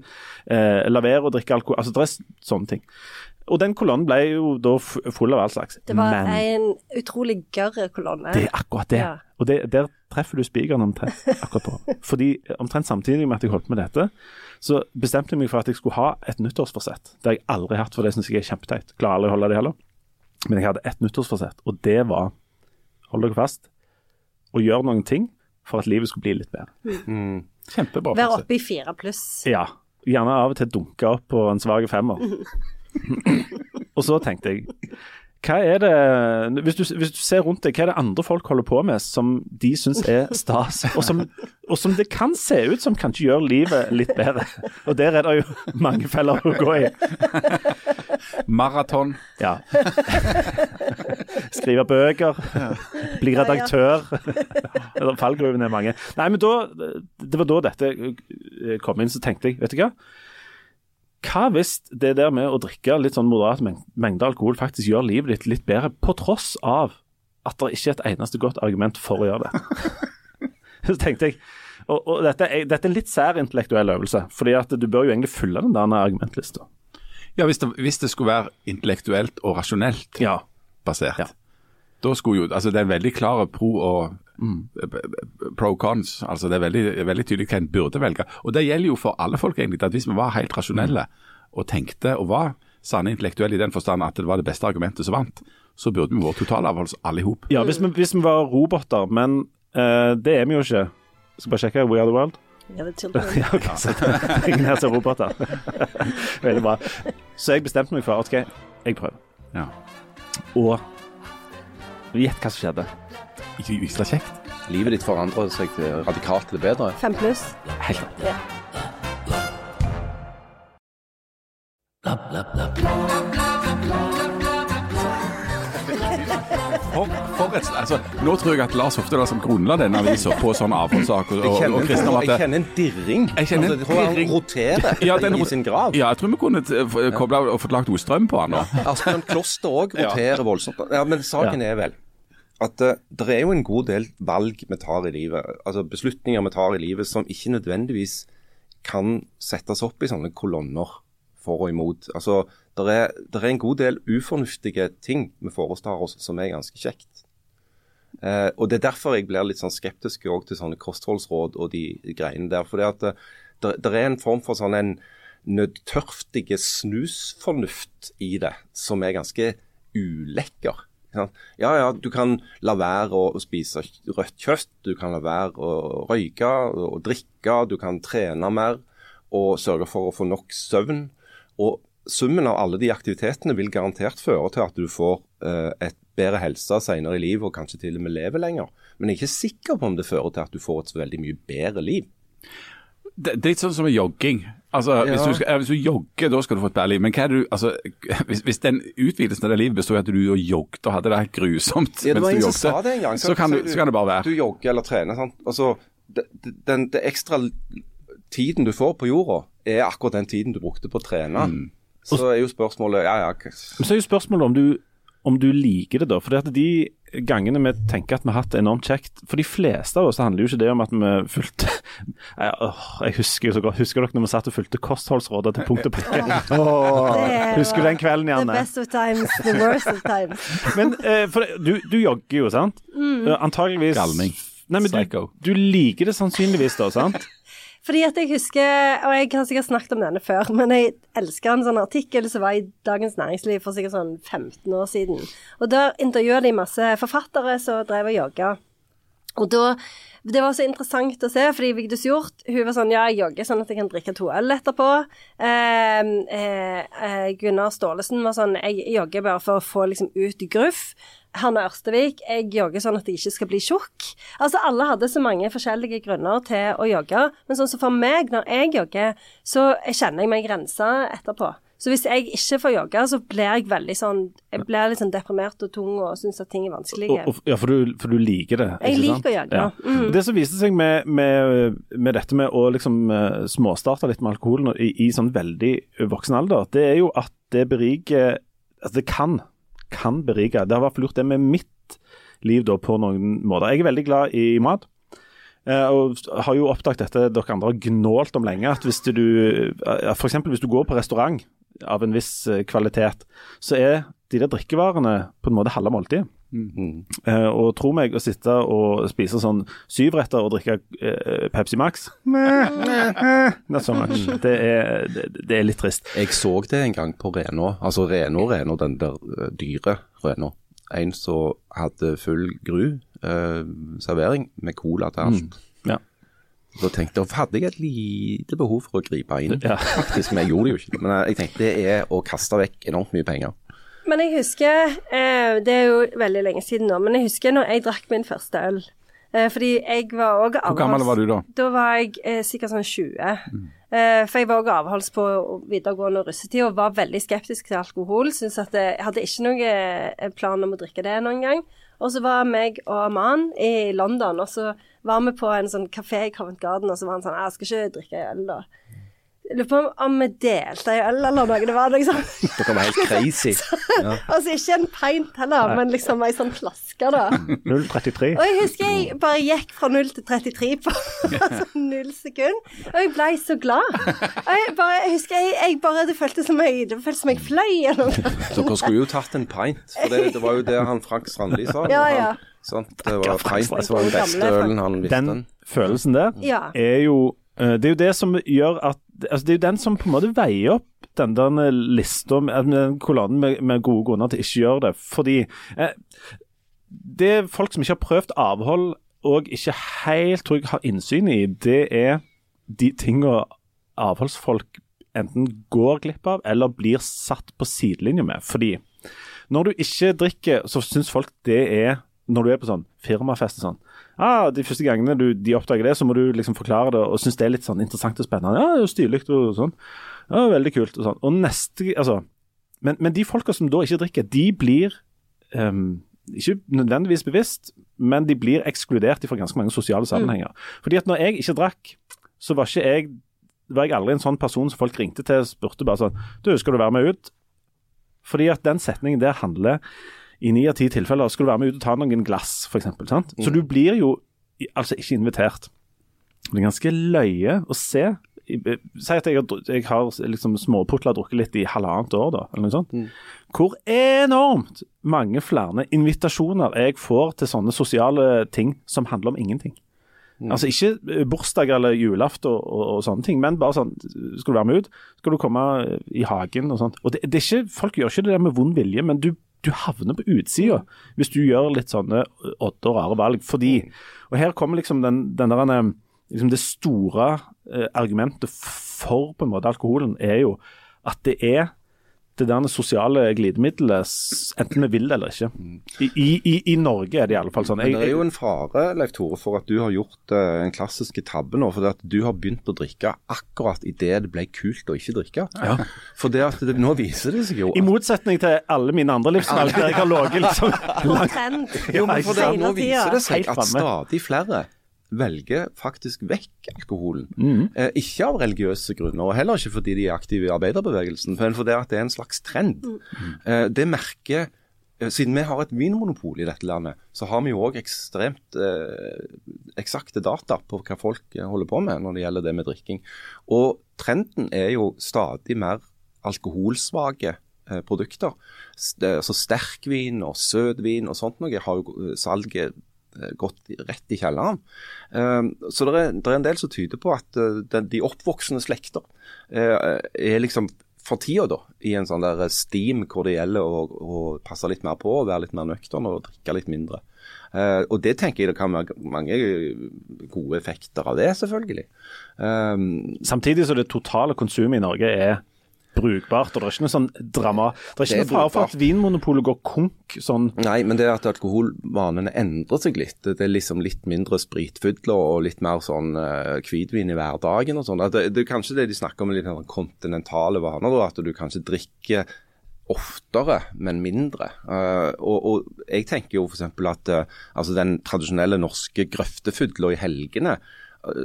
eh, la være å drikke alkohol. altså er sånne ting. Og den kolonnen ble jo da full av all slags. Det var Men en utrolig gørr kolonne. det er akkurat det. Ja. Og det, der treffer du spikeren omtrent akkurat på. *laughs* Fordi omtrent samtidig med at jeg holdt på med dette, så bestemte jeg meg for at jeg skulle ha et nyttårsforsett. Det har jeg aldri hatt, for det syns jeg er kjempeteit. Klarer aldri å holde det heller. Men jeg hadde ett nyttårsforsett, og det var, hold dere fast, og gjøre noen ting for at livet skulle bli litt bedre. Kjempebra. Være oppe i fire pluss. Ja. Gjerne av og til dunke opp på en svak femmer. *laughs* og så tenkte jeg hva er det hvis du, hvis du ser rundt deg, hva er det andre folk holder på med som de syns er stas, og som, og som det kan se ut som kanskje gjør livet litt bedre? Og der er det jo mange feller å gå i. Maraton. Ja. Skrive bøker, bli redaktør. *laughs* Eller Fallgruvene er mange. Nei, men da, det var da dette eh, kom inn, så tenkte jeg, vet du hva? Hva hvis det der med å drikke litt sånn moderat mengde alkohol faktisk gjør livet ditt litt bedre, på tross av at det ikke er et eneste godt argument for å gjøre det? *laughs* så tenkte jeg, og, og dette, er, dette er litt sær intellektuell øvelse, fordi at du bør jo egentlig fylle den der argumentlista. Ja, hvis det, hvis det skulle være intellektuelt og rasjonelt Ja. Basert, Ja. da skulle jo Altså, det er veldig klare pro og mm, pro cons. Altså, det er veldig, veldig tydelig hva en burde velge. Og det gjelder jo for alle folk, egentlig. at Hvis vi var helt rasjonelle og tenkte og var sanne intellektuelle i den forstand at det var det beste argumentet som vant, så burde vi vært totalavholds alle i hop. Ja, hvis vi, hvis vi var roboter, men uh, det er vi jo ikke. Skal bare sjekke We Are The World. Ja, det er *laughs* ja, ok, så *laughs* ingen her som roboter. *laughs* Veldig bra. Så jeg bestemte meg for OK, jeg prøver. Ja. Og gjett hva som skjedde. Ikke Ekstra kjekt? Livet ditt forandrer seg til radikalt til det bedre. Fem pluss. Helt rett. For, for et, altså, nå tror jeg at Lars Hoftedal som grunnla denne avisa på sånn avholdssak og, og, og en, jeg kjenner en dirring. Jeg kjenner en altså, jeg dirring. roterer Ja, den i sin grav. Ja, jeg tror vi kunne kobla og fått lagt noe på han nå. Asbjørn Kloster òg roterer voldsomt. Ja, Men saken er vel at uh, det er jo en god del valg vi tar i livet, altså beslutninger vi tar i livet som ikke nødvendigvis kan settes opp i sånne kolonner for og imot. Altså, Det er, er en god del ufornuftige ting vi foretar oss som er ganske kjekt. Eh, og Det er derfor jeg blir litt sånn skeptisk til sånne kostholdsråd og de greiene der. For det at det, der, der er en form for sånn en nødtørftige snusfornuft i det, som er ganske ulekker. Ja, ja, du kan la være å, spise rødt kjøtt, du kan la være å røyke og drikke, du kan trene mer og sørge for å få nok søvn. Og summen av alle de aktivitetene vil garantert føre til at du får eh, et bedre helse senere i livet og kanskje til og med leve lenger. Men jeg er ikke sikker på om det fører til at du får et så veldig mye bedre liv. Det, det er litt sånn som med jogging. Altså, hvis, du skal, hvis du jogger, da skal du få et bedre liv. Men hva er det du, altså, *laughs* hvis, hvis den utvidelsen av det livet består i at du og jogget og hadde det helt grusomt Ja, det mens du jogget, gang. så, kan du, så kan det bare være. Du jogger eller trener. sant? Altså, det, den, det ekstra tiden du får på jorda, er akkurat den tiden du brukte på å trene. Mm. Så er jo spørsmålet ja, ja, Men så er jo spørsmålet om du, om du liker det, da. For de gangene vi tenker at vi har hatt det enormt kjekt For de fleste av oss handler jo ikke det om at vi fulgte jeg, åh, jeg husker jo så godt Husker dere når vi satt og fulgte kostholdsrådet til punkt og prikke? *laughs* *laughs* Husker du den kvelden, The best of times, the worst of times. *laughs* Men eh, for du, du jogger jo, sant? Mm. Antageligvis Galning. Nei, men Psycho. du, du liker det sannsynligvis, da, sant? Fordi at jeg husker, og jeg har sikkert snakket om denne før, men jeg elsker en sånn artikkel som var i Dagens Næringsliv for sikkert sånn 15 år siden. Og der intervjuet de masse forfattere som drev og jogga. Og da Det var så interessant å se, fordi Vigdis Hjorth hun var sånn Ja, jeg jogger sånn at jeg kan drikke to øl etterpå. Eh, eh, eh, Gunnar Staalesen var sånn Jeg jogger bare for å få liksom ut gruff. Hanne Ørstevik, jeg jogger sånn at jeg ikke skal bli tjukk. Altså, alle hadde så mange forskjellige grunner til å jogge, men sånn som for meg, når jeg jogger, så kjenner jeg meg rensa etterpå. Så hvis jeg ikke får jogge, så blir jeg veldig sånn Jeg blir litt sånn deprimert og tung og syns at ting er vanskelige. Ja, for du, for du liker det. Jeg ikke liker sant? å jogge, Ja. mm. Det som viste seg med, med, med dette med å liksom eh, småstarte litt med alkoholen i, i sånn veldig voksen alder, det er jo at det beriker Altså, det kan, kan berike. Det har i hvert fall gjort det med mitt liv da, på noen måter. Jeg er veldig glad i mat. Eh, og har jo oppdaget dette dere andre har gnålt om lenge, at hvis du eh, for hvis du går på restaurant av en viss eh, kvalitet, så er de der drikkevarene på en måte halve måltidet. Mm. Eh, og tro meg, å sitte og spise sånn syvretter og drikke uh, Pepsi Max Not so much. Det er, det, det er litt trist. Jeg så det en gang på Renå. altså Renå, Renå, den der eh, dyre Renå. En som hadde full gru uh, servering med cola til alt. Ja. Da tenkte jeg, hadde jeg et lite behov for å gripe inn, Ja. faktisk, men jeg gjorde det jo ikke. Men jeg tenkte det er å kaste vekk enormt mye penger. Men jeg husker eh, Det er jo veldig lenge siden nå, men jeg husker når jeg drakk min første øl. Eh, fordi jeg var òg Hvor gammel var du da? Da var jeg eh, sikkert sånn 20. Eh, for jeg var òg avholds på videregående og russetid og var veldig skeptisk til alkohol. Synes at jeg hadde ikke noen eh, plan om å drikke det noen gang. Og så var meg og mannen i London, og så var vi på en sånn kafé i Covent Garden, og så var han sånn Jeg skal ikke drikke øl, da. Jeg lurer på om, vi delte ei øl eller noe. Det var liksom Dere var helt *laughs* crazy. Ja. *laughs* Altså ikke en pint heller, men liksom ei sånn flaske, da. 033. Og jeg husker jeg bare gikk fra 0 til 33 på *laughs* altså null sekund. Og jeg ble så glad. Og jeg bare, jeg husker jeg, jeg bare, Det føltes som jeg, det føltes som jeg fløy gjennom det. *laughs* Dere skulle jo tatt en pint, for det, det var jo det han Frank Strandli sa. Ja, ja. Han, sant? Det var pint som var den beste ølen han visste. Den følelsen der Ja. er jo eh, Det er jo det som gjør at altså Det er jo den som på en måte veier opp den der lista den kolonnen med, med gode grunner til ikke å gjøre det. Fordi eh, det folk som ikke har prøvd avhold og ikke helt tror jeg har innsyn i, det er de tinga avholdsfolk enten går glipp av eller blir satt på sidelinje med. Fordi når du ikke drikker, så syns folk det er Når du er på sånn firmafest og sånn ah, De første gangene du, de oppdager det, så må du liksom forklare det og synes det er litt sånn interessant og spennende. Ja, det er jo stilig og sånn. Ja, veldig kult og sånn. Og neste Altså Men, men de folka som da ikke drikker, de blir um, ikke nødvendigvis bevisst, men de blir ekskludert fra ganske mange sosiale sammenhenger. Fordi at når jeg ikke drakk, så var ikke jeg var jeg aldri en sånn person som folk ringte til og spurte bare sånn Du, skal du være med ut? Fordi at den setningen der handler i ni av ti tilfeller skal du være med ut og ta noen glass, f.eks. sant? Så du blir jo altså ikke invitert. Det er ganske løye å se. Eh, Si at jeg har, jeg har liksom småputla drukket litt i halvannet år, da, eller noe sånt. Hvor enormt mange flere invitasjoner jeg får til sånne sosiale ting som handler om ingenting. Altså Ikke eh, bursdag eller julaften og, og, og sånne ting, men bare sånn Skal du være med ut? Skal du komme eh, i hagen og sånt? Og det, det ikke, Folk gjør ikke det der med vond vilje, men du, du havner på utsida hvis du gjør litt sånne odde og rare valg. Fordi Og her kommer liksom den, den der liksom Det store eh, argumentet for på en måte alkoholen er jo at det er det der sosiale glidemiddelet, enten vi vil det eller ikke. I, i, i Norge er det i alle fall sånn. Men det er jo en fare, Leif Tore, for at du har gjort eh, en klassisk tabbe nå. For at du har begynt å drikke akkurat idet det ble kult å ikke drikke. For det at det, nå viser det seg jo at... I motsetning til alle mine andre livsvalg der jeg har ligget liksom På langt. Jo, men for det, nå viser det seg at stadig flere velger faktisk vekk alkoholen. Mm. Eh, ikke av religiøse grunner, og heller ikke fordi de er aktive i arbeiderbevegelsen, men fordi det er en slags trend. Eh, det merker eh, Siden vi har et vinmonopol i dette landet, så har vi jo òg ekstremt eh, eksakte data på hva folk eh, holder på med når det gjelder det med drikking. Og trenden er jo stadig mer alkoholsvake eh, produkter. Så Altså Sterkvin og søtvin og sånt noe har jo eh, salget gått rett i kjelleren. Eh, Så det er, det er en del som tyder på at eh, de oppvoksende slekter eh, er liksom for tida da, i en sånn der steam hvor det gjelder å, å passe litt mer på, være litt mer nøktern og drikke litt mindre. Uh, og det tenker jeg det kan være mange gode effekter av det, selvfølgelig. Um, Samtidig så det totale konsumet i Norge er brukbart, og det er ikke noe sånn drama. Det er ikke er noe fare for at Vinmonopolet går konk sånn Nei, men det at alkoholvanene endrer seg litt. Det er liksom litt mindre spritfudler og litt mer sånn uh, hvitvin i hverdagen og sånn. Det, det er kanskje det de snakker om i litt kontinentale vaner, da, at du kanskje drikker oftere, men mindre. Uh, og, og jeg tenker jo f.eks. at uh, altså den tradisjonelle norske grøftefudla i helgene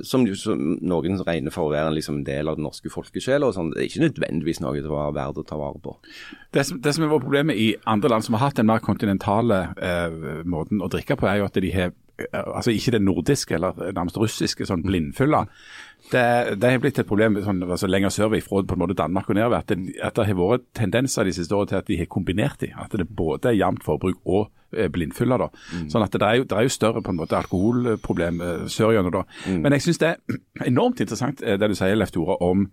som, som noen regner for å være en liksom, del av den norske folkesjela. sånn, Det er ikke nødvendigvis noe det var verdt å ta vare på. Det som, det som er vårt problemet i andre land som har hatt den mer kontinentale eh, måten å drikke på, er jo at de har altså ikke det nordiske eller nærmest russiske sånn blindfylla. Det, det har blitt et problem sånn, altså lenger sørover fra på en måte Danmark og nedover. At det, at det har vært tendenser de siste årene til at de har kombinert de. At det både er jevnt forbruk og eh, blindfylla. da. Sånn at det er, jo, det er jo større på en måte alkoholproblem eh, sørgjennom da. Men jeg syns det er enormt interessant eh, det du sier, Leif Tore, om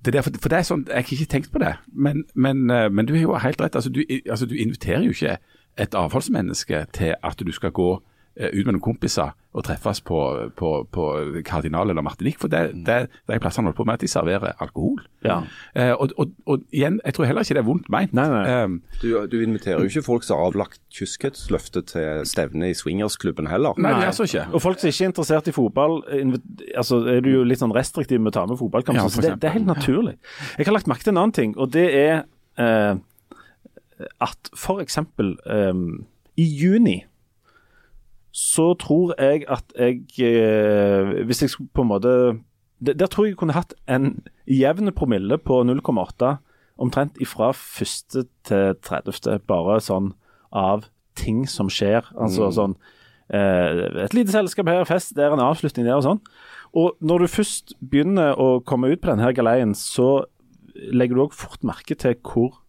det der, for, for det er sånn, Jeg har ikke tenkt på det, men, men, men du har jo helt rett. altså du, altså du inviterer jo ikke et avholdsmenneske til at du skal gå ut med noen kompiser og treffes på, på, på Kardinal eller Martinique. For det, det, det er plassene holder på med at de serverer alkohol. Ja. Eh, og, og, og igjen, jeg tror heller ikke det er vondt meint. Nei, nei. Um, Du, du inviterer jo ikke folk som har avlagt kyskhetsløftet til stevne i swingersklubben heller. nei, det er altså ikke. Og folk som ikke er interessert i fotball, altså er du jo litt sånn restriktiv med å ta med fotballkamp. Ja, så det, det er helt naturlig. Jeg har lagt merke til en annen ting, og det er eh, at eksempel eh, i juni så tror jeg at jeg eh, Hvis jeg skulle på en måte der, tror jeg jeg kunne hatt en jevn promille på 0,8 omtrent ifra første til 30. Bare sånn av ting som skjer. Altså sånn eh, Et lite selskap her, fest der, en avslutning der og sånn. Og når du først begynner å komme ut på denne galeien, så legger du òg fort merke til hvor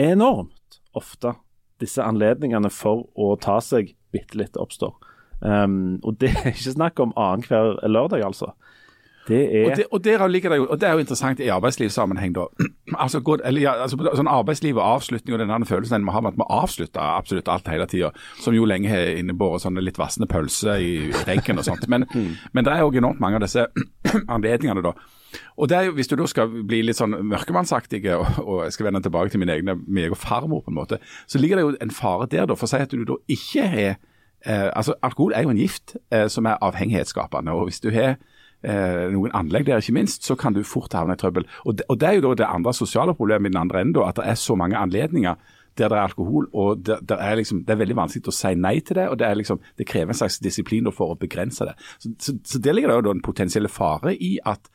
enormt ofte disse anledningene for å ta seg bitte litt oppstår. Um, og det er ikke snakk om annenhver lørdag, altså. Det er Og, det, og, der ligger det jo, og det er jo interessant i arbeidslivssammenheng. da. *clears throat* altså, god, eller, ja, altså sånn Arbeidsliv og avslutning og den følelsen en må ha med at vi avslutter absolutt alt hele tida, som jo lenge har innebåret sånne litt vassende pølser i reggen og sånt. Men, *laughs* men det er jo enormt mange av disse *clears throat* anledningene, da. Og det er jo, Hvis du da skal bli litt sånn mørkemannsaktig og, og jeg skal vende tilbake til min egne, min egen farmor, på en måte, så ligger det jo en fare der, da, for å si at du da ikke har eh, altså Alkohol er jo en gift eh, som er avhengighetsskapende. og Hvis du har eh, noen anlegg der, ikke minst, så kan du fort havne i trøbbel. Og det, og det er jo da det andre sosiale problemet i den andre enden, da, at det er så mange anledninger der det er alkohol, og det, det, er liksom, det er veldig vanskelig å si nei til det. og Det, er liksom, det krever en slags disiplin for å begrense det. Så, så, så Der ligger det jo en potensiell fare i at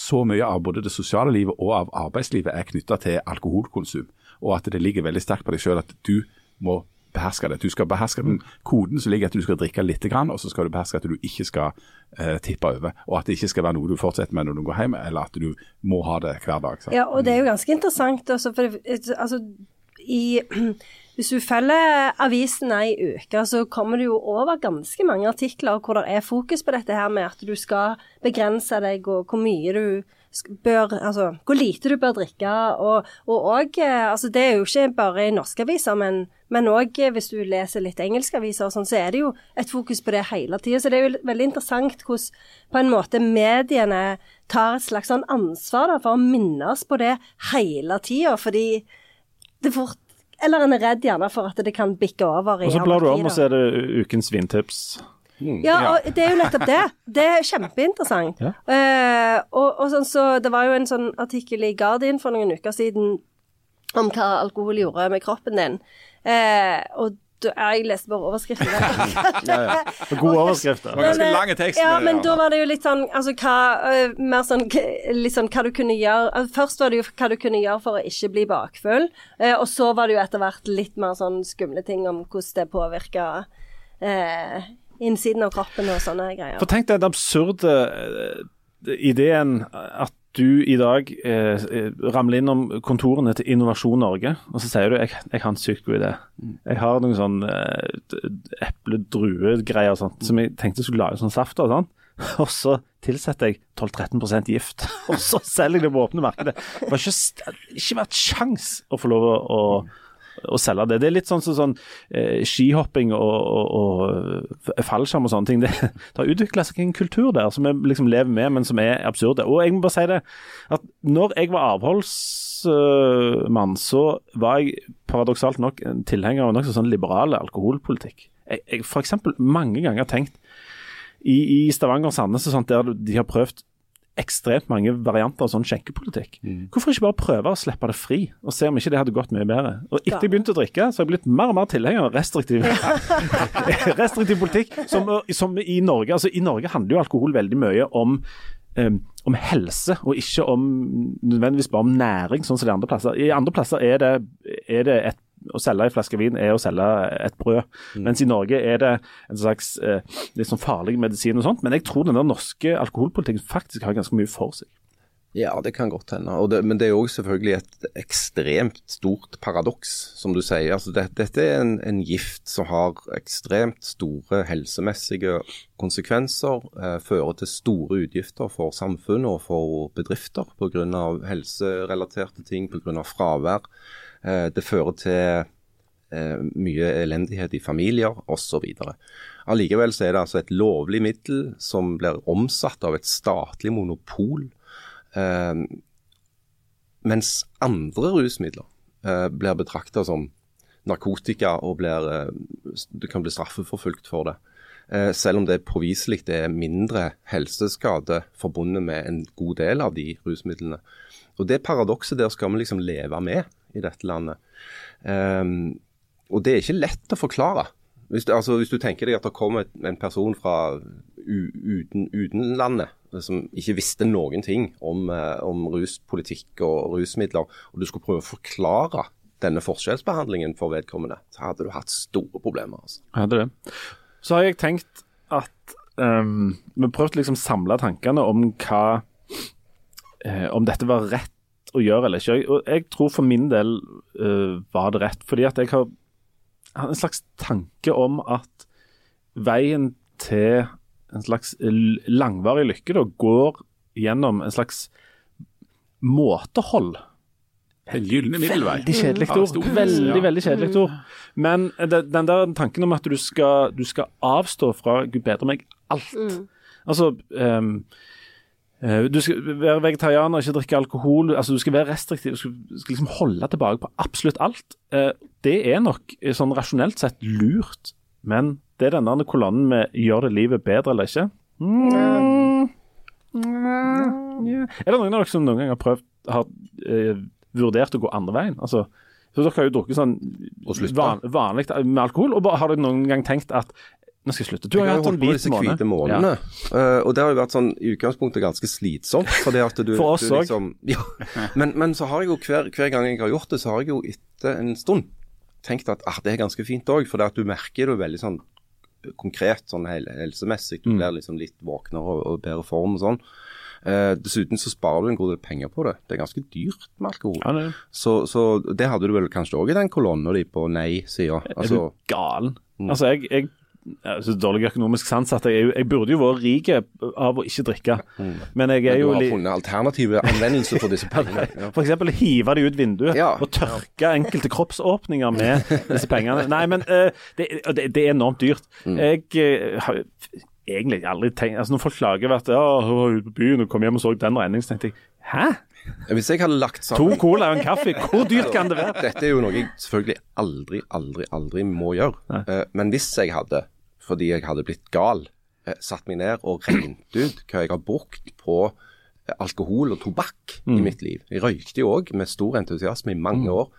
så mye av både det sosiale livet og av arbeidslivet er knytta til alkoholkonsum, og at det ligger veldig sterkt på deg sjøl at du må beherske det. Du skal beherske den koden som ligger at du skal drikke litt, og så skal du beherske at du ikke skal eh, tippe over. Og at det ikke skal være noe du fortsetter med når du går hjem, eller at du må ha det hver dag. Så. Ja, og det er jo ganske interessant også, for altså, i, hvis du følger avisene i uka, så kommer det jo over ganske mange artikler hvor det er fokus på dette her med at du skal begrense deg, og hvor mye du bør, altså hvor lite du bør drikke. Og, og også, eh, altså det er jo ikke bare i norske aviser, men, men òg hvis du leser litt engelske aviser, og sånn, så er det jo et fokus på det hele tida. Så det er jo veldig interessant hvordan på en måte mediene tar et slags sånn ansvar da, for å minne oss på det hele tida. Fordi det fort Eller en er redd gjerne for at det kan bikke over i Og så blar du om, og så er det ukens vintips. Ja, og det er jo nettopp det. Det er kjempeinteressant. Ja. Uh, og, og sånn, så Det var jo en sånn artikkel i Guardian for noen uker siden om hva alkohol gjorde med kroppen din. Uh, og jeg leste bare overskriften. *laughs* Og Gode overskrifter. var ganske lange tekster. Ja, men, da var det jo litt sånn altså hva øh, Mer sånn litt sånn hva du kunne gjøre altså, Først var det jo hva du kunne gjøre for å ikke bli bakfull, eh, og så var det jo etter hvert litt mer sånn skumle ting om hvordan det påvirker eh, innsiden av kroppen og sånne greier. For tenk deg den absurde eh, ideen at du i dag eh, eh, ramler innom kontorene til Innovasjon Norge, og så sier du jeg, jeg har en sykt god idé. Jeg har noen sånn eh, eple-drue-greier sånt, som jeg tenkte skulle lage sånn saft og sånn. *laughs* Og så tilsetter jeg 12-13 gift, *laughs* og så selger jeg det på åpne markedet. Det har ikke, ikke vært sjans å få lov å, å, å selge det. Det er litt sånn som sånn, eh, skihopping og, og, og fallskjerm og sånne ting. Det, *laughs* det har utvikla seg en kultur der som vi liksom lever med, men som er absurd. Og jeg må bare si det, at når jeg var avholdsmann, så var jeg paradoksalt nok en tilhenger av nokså sånn liberal alkoholpolitikk. Jeg, jeg eksempel mange ganger tenkt i, i Stavanger og Sandnes sånt, der de har prøvd ekstremt mange varianter av sånn skjenkepolitikk. Hvorfor ikke bare prøve å slippe det fri, og se om ikke det hadde gått mye bedre? Og etter jeg begynte å drikke, så har jeg blitt mer og mer tilhenger av restriktiv, *laughs* restriktiv politikk. Som, som i Norge. Altså, I Norge handler jo alkohol veldig mye om um, om helse, og ikke om nødvendigvis bare om næring, sånn som de andre plasser. I andre plasser er det, er det et å selge en flaske vin er å selge et brød. Mens i Norge er det en slags eh, litt sånn farlig medisin og sånt. Men jeg tror den der norske alkoholpolitikken faktisk har ganske mye for seg. Ja, det kan godt hende. Det, men det er òg selvfølgelig et ekstremt stort paradoks, som du sier. Altså, det, dette er en, en, gift som har ekstremt store helsemessige konsekvenser. Eh, fører til store utgifter for samfunnet og for bedrifter pga. helserelaterte ting, pga. fravær. Eh, det fører til eh, mye elendighet i familier osv. Allikevel så er det altså et lovlig middel som blir omsatt av et statlig monopol Eh, mens andre rusmidler blir betrakta som narkotika og blir, du kan bli straffeforfulgt for det. Selv om det påviselig er mindre helseskade forbundet med en god del av de rusmidlene. Og Det paradokset der skal vi liksom leve med i dette landet. Um, og det er ikke lett å forklare. Hvis, altså, hvis du tenker deg at det kommer en person fra uten, utenlandet som ikke visste noen ting om, eh, om, ruspolitikk og rusmidler, og du skulle prøve å forklare denne forskjellsbehandlingen for vedkommende, så hadde du hatt store problemer. Altså. Hadde det. Så har jeg tenkt at um, Vi prøvde liksom samle tankene om hva eh, Om dette var rett å gjøre eller ikke. Og jeg tror for min del uh, var det rett. Fordi at jeg har, har en slags tanke om at veien til en slags langvarig lykke da, går gjennom en slags måtehold. Den gylne middelvei. Veldig kjedelig ord. Veldig, veldig kjedelig ord. Men den der tanken om at du skal, du skal avstå fra Gud bedre meg alt. Mm. Altså um, du skal være vegetarianer, ikke drikke alkohol. altså Du skal være restriktiv. Du skal, skal liksom holde tilbake på absolutt alt. Uh, det er nok sånn rasjonelt sett lurt, men det er denne kolonnen med 'gjør det livet bedre eller ikke'? Mm. Mm. Er det noen av dere som noen gang har prøvd har eh, vurdert å gå andre veien? Altså, så Dere har jo drukket sånn van, vanlig med alkohol, og har dere noen gang tenkt at nå skal jeg slutte. Du har jo hatt en hvit måned. Månedene, ja. uh, og det har jo vært sånn i utgangspunktet ganske slitsomt. Du, For oss òg. Liksom, *laughs* ja. men, men, så har jeg jo hver, hver, gang jeg har gjort det, så har jeg jo etter en stund tenkt at ah, det er ganske fint òg. For at du merker det veldig sånn konkret sånn helsemessig. Du mm. blir liksom litt våknere og, og bedre form og sånn. Uh, dessuten så sparer du en god del penger på det. Det er ganske dyrt med alkohol. Ja, det. Så, så, det hadde du vel kanskje òg i den kolonna di på nei-sida. Altså, er du gal? Mm. Altså, jeg, jeg så dårlig økonomisk sans at jeg, jeg, burde jo vært rik av å ikke drikke. Mm. Men jeg er jo Du har funnet alternative anvendelser for disse pengene. *laughs* Ja. F.eks. hive de ut vinduet ja. og tørke enkelte kroppsåpninger med disse pengene. Nei, men uh, det, det, det, er enormt dyrt. Mm. Jeg uh, har egentlig aldri tenkt altså Når folk klager over at ja, hun var ute på byen og kom hjem og så den regningen, så tenkte jeg hæ? Hvis jeg hadde lagt sammen To cola og en kaffe, hvor dyrt kan det være? Dette er jo noe jeg selvfølgelig aldri, aldri, aldri må gjøre. Uh, men hvis jeg hadde, fordi jeg hadde blitt gal, uh, satt meg ned og regnet ut hva jeg har brukt på uh, alkohol og tobakk mm. i mitt liv Jeg røykte jo òg med stor entusiasme i mange mm. år.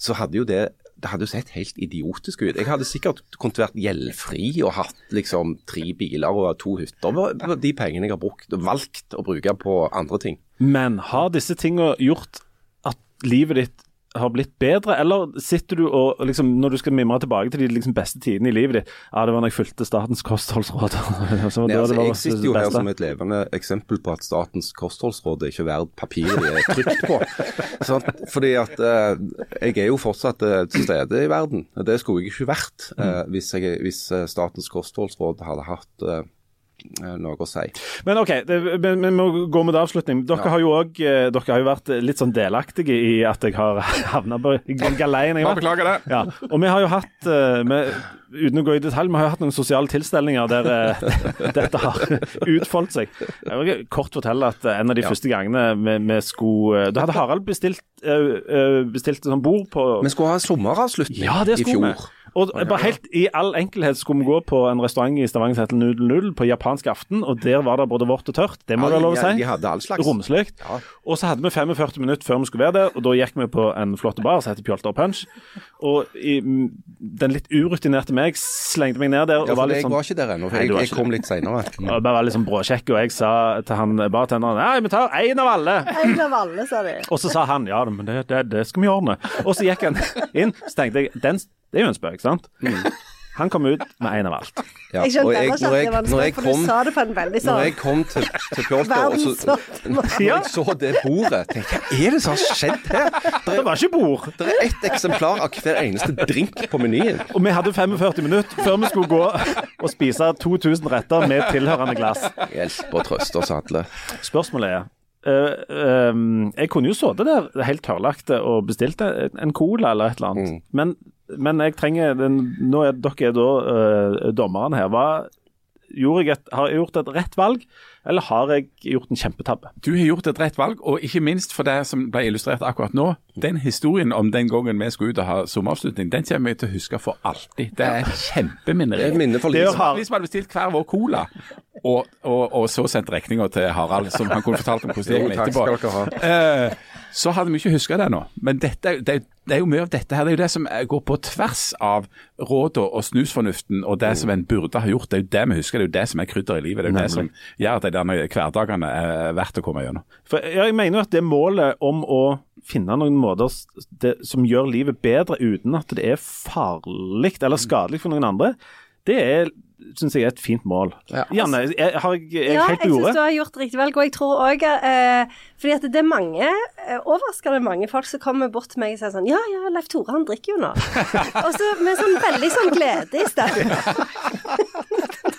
Så hadde jo det det hadde jo sett helt idiotisk ut. Jeg hadde sikkert kunnet vært gjeldfri og hatt liksom tre biler og to hytter. De pengene jeg har brukt, valgt å bruke på andre ting. Men har disse tingene gjort at livet ditt har blitt bedre, eller sitter du og liksom, når du skal mimre tilbake til de liksom, beste tidene i livet ditt Ja, det var når jeg fulgte Statens kostholdsråd. *laughs* altså, jeg sitter jo her som et levende eksempel på at Statens kostholdsråd er ikke verdt papiret de er trykt på. *laughs* sånn, fordi at eh, jeg er jo fortsatt eh, til stede i verden. Det skulle jeg ikke vært eh, hvis, jeg, hvis eh, Statens kostholdsråd hadde hatt Eh, noe å si. Men OK, vi må gå med avslutning. Dere, ja. har jo også, eh, vært litt sånn delaktige i at jeg har *laughs* havna på galeien. Jeg beklager det. Ja. Og vi har jo hatt, eh, med, uten å gå i detalj, vi har jo hatt noen sosiale tilstelninger der *laughs* dette har utfoldt seg. Jeg vil kort fortelle at en av de ja. første gangene vi, vi skulle Da hadde Harald bestilt, bestilt sånn bord på Vi skulle ha sommeravslutning ja, i fjor. Vi. Og bare helt i all enkelhet skulle vi gå på en restaurant i Stavanger som heter Nudel Null på japansk aften, og der var det både vått og tørt. Det må Ja, det være lov å ja, si. de hadde all slags. Romslig. Ja. Og så hadde vi 45 minutter før vi skulle være der, og da gikk vi på en flott bar som heter Pjolter Punch. Og i, den litt urutinerte meg slengte meg ned der og Ja, var litt jeg sånn var ikke der ennå, for jeg, jeg kom litt seinere. og *laughs* bare var litt sånn bråkjekk, og jeg sa til han bartenderen Nei, vi tar én av alle. En av alle, sa de. Og så sa han ja, men det, det, det skal vi ordne. Og så gikk han inn, så tenkte jeg den, det er jo en spøk, sant? Han kom ut med én av alt. Ja, Jeg skjønte at når det jeg, var en når jeg spøk, for kom, du sa det på en veldig sånn når sånn jeg kom til, til Pjotr, og så, når jeg så det bordet, tenkte jeg hva er det som har skjedd her? Det var ikke bord. Det er ett eksemplar av hver eneste drink på menyen. Og vi hadde 45 minutter før vi skulle gå og spise 2000 retter med tilhørende glass. Hjelp og trøst oss alle. Spørsmålet er Uh, um, Jeg kunne jo sittet der helt tørrlagt og bestilt en en cola eller et eller annet. Men, men jeg trenger den, Nå er dere er da uh, dommeren her. Hva, gjorde jeg et, har jeg gjort et rett valg, eller har jeg gjort en kjempetabbe? Du har gjort et rett valg, og ikke minst for det som ble illustrert akkurat nå. Den historien om den gangen vi skulle ut og ha sommeravslutning, den kommer jeg til å huske for alltid. Det er et Det er minne for Det livet. har- Vi som hadde bestilt hver vår cola, og, og, og så sendt regninga til Harald, som han kunne fortalt om hvordan det Jo, gikk takk etterpå, skal dere eh, så hadde vi ikke huska det nå. Men dette, er- det, er- det er jo mye av dette her. Det er jo det som går på tvers av rådene og snusfornuften og det som en burde ha gjort. Det er jo det vi husker. Det er jo det som er krydder i livet. Det er jo det som gjør at de derne hverdagene er verdt å komme gjennom. For jeg mener jo at det målet om å finne noen måter som gjør livet bedre uten at det er farlig eller skadelig for noen andre, det er syns jeg er et fint mål. Ja. Janne, jeg, har jeg, jeg Ja, helt jeg på syns du har gjort riktig valg, og jeg tror òg eh, Fordi at det er mange, eh, overraskende mange folk som kommer bort til meg og sier sånn Ja, ja, Leif Tore, han drikker jo nå. *laughs* og så med sånn veldig sånn glede i stemmen.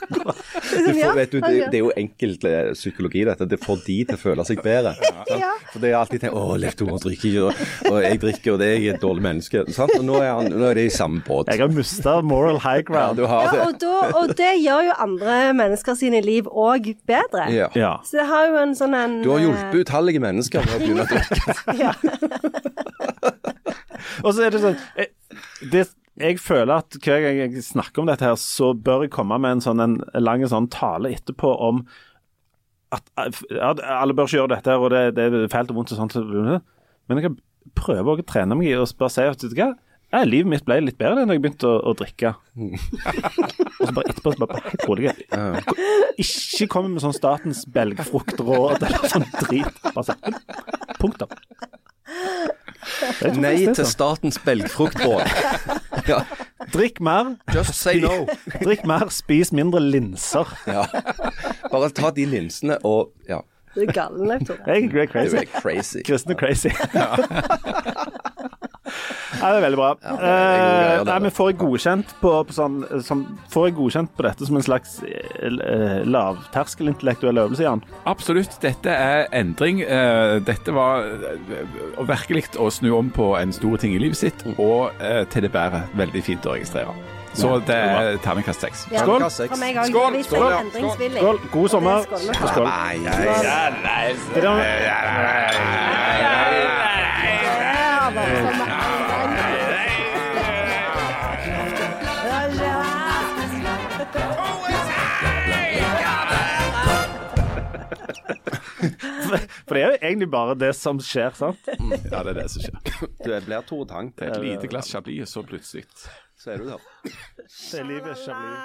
Du får, vet du, det, det er jo enkelt eh, psykologi, dette. Det får de til å føle seg bedre. Ja. For det er alltid tenkt 'Å, Leif Tore drikker ikke', og, og jeg drikker, og det er jeg et dårlig menneske. Sant? Og nå er, han, nå er det i samme båt. Jeg har mista moral high Ja, ground. du har Ja, det. og, da, og det gjør jo andre mennesker sine liv òg bedre. Ja. Ja. Så det har jo en sånn en Du har eh, hjulpet utallige mennesker med å begynne å drikke. *laughs* Ja. *laughs* Og så er det sånn jeg, det, jeg føler at hver gang jeg snakker om dette, her, så bør jeg komme med en sånn en lang sånn tale etterpå om at at, alle bør ikke gjøre dette, her, og det, det er fælt og vondt og sånt. Men jeg kan prøve å trene meg i å bare si at vet du hva, ja, livet mitt ble litt bedre da jeg begynte å, å drikke. *laughs* og så bare etterpå så bare helt rolig. Ikke komme med sånn statens belgfruktråd eller *laughs* sånn drit. Bare si punktum. Er Nei til sånn. statens belgfruktråd. *laughs* Ja, Drikk mer. just say no. Drikk mer, spis mindre linser. Ja. Bare ta de linsene og Ja, Du er gal, Leif Tore. Jeg er du crazy. er crazy. Kristen er crazy. Ja, det er veldig bra. det er gode greier, Eh, det. nei, men får jeg godkjent på, på sånn som, Får jeg godkjent på dette som en slags eh, lavterskelintellektuell øvelse, Jan? Absolutt. Dette er endring. Eh, Dette var eh, virkelig å snu om på en stor ting i livet sitt, og eh, til det bedre. Veldig fint å registrere. Så det er terningkast seks. Ja. Skål. Fra meg òg. Skål. Skål, ja. er endringsvillig. Skål. God sommer. Skål med kaffe. Skål. Nei, nei. Det er- Ja, bare sånn For det er jo egentlig bare det som skjer, sant? Ja, det er det som skjer. Du blir Tore Tang. Det er et lite glass Chablis, så plutselig Så er du der. Det er livet chablis.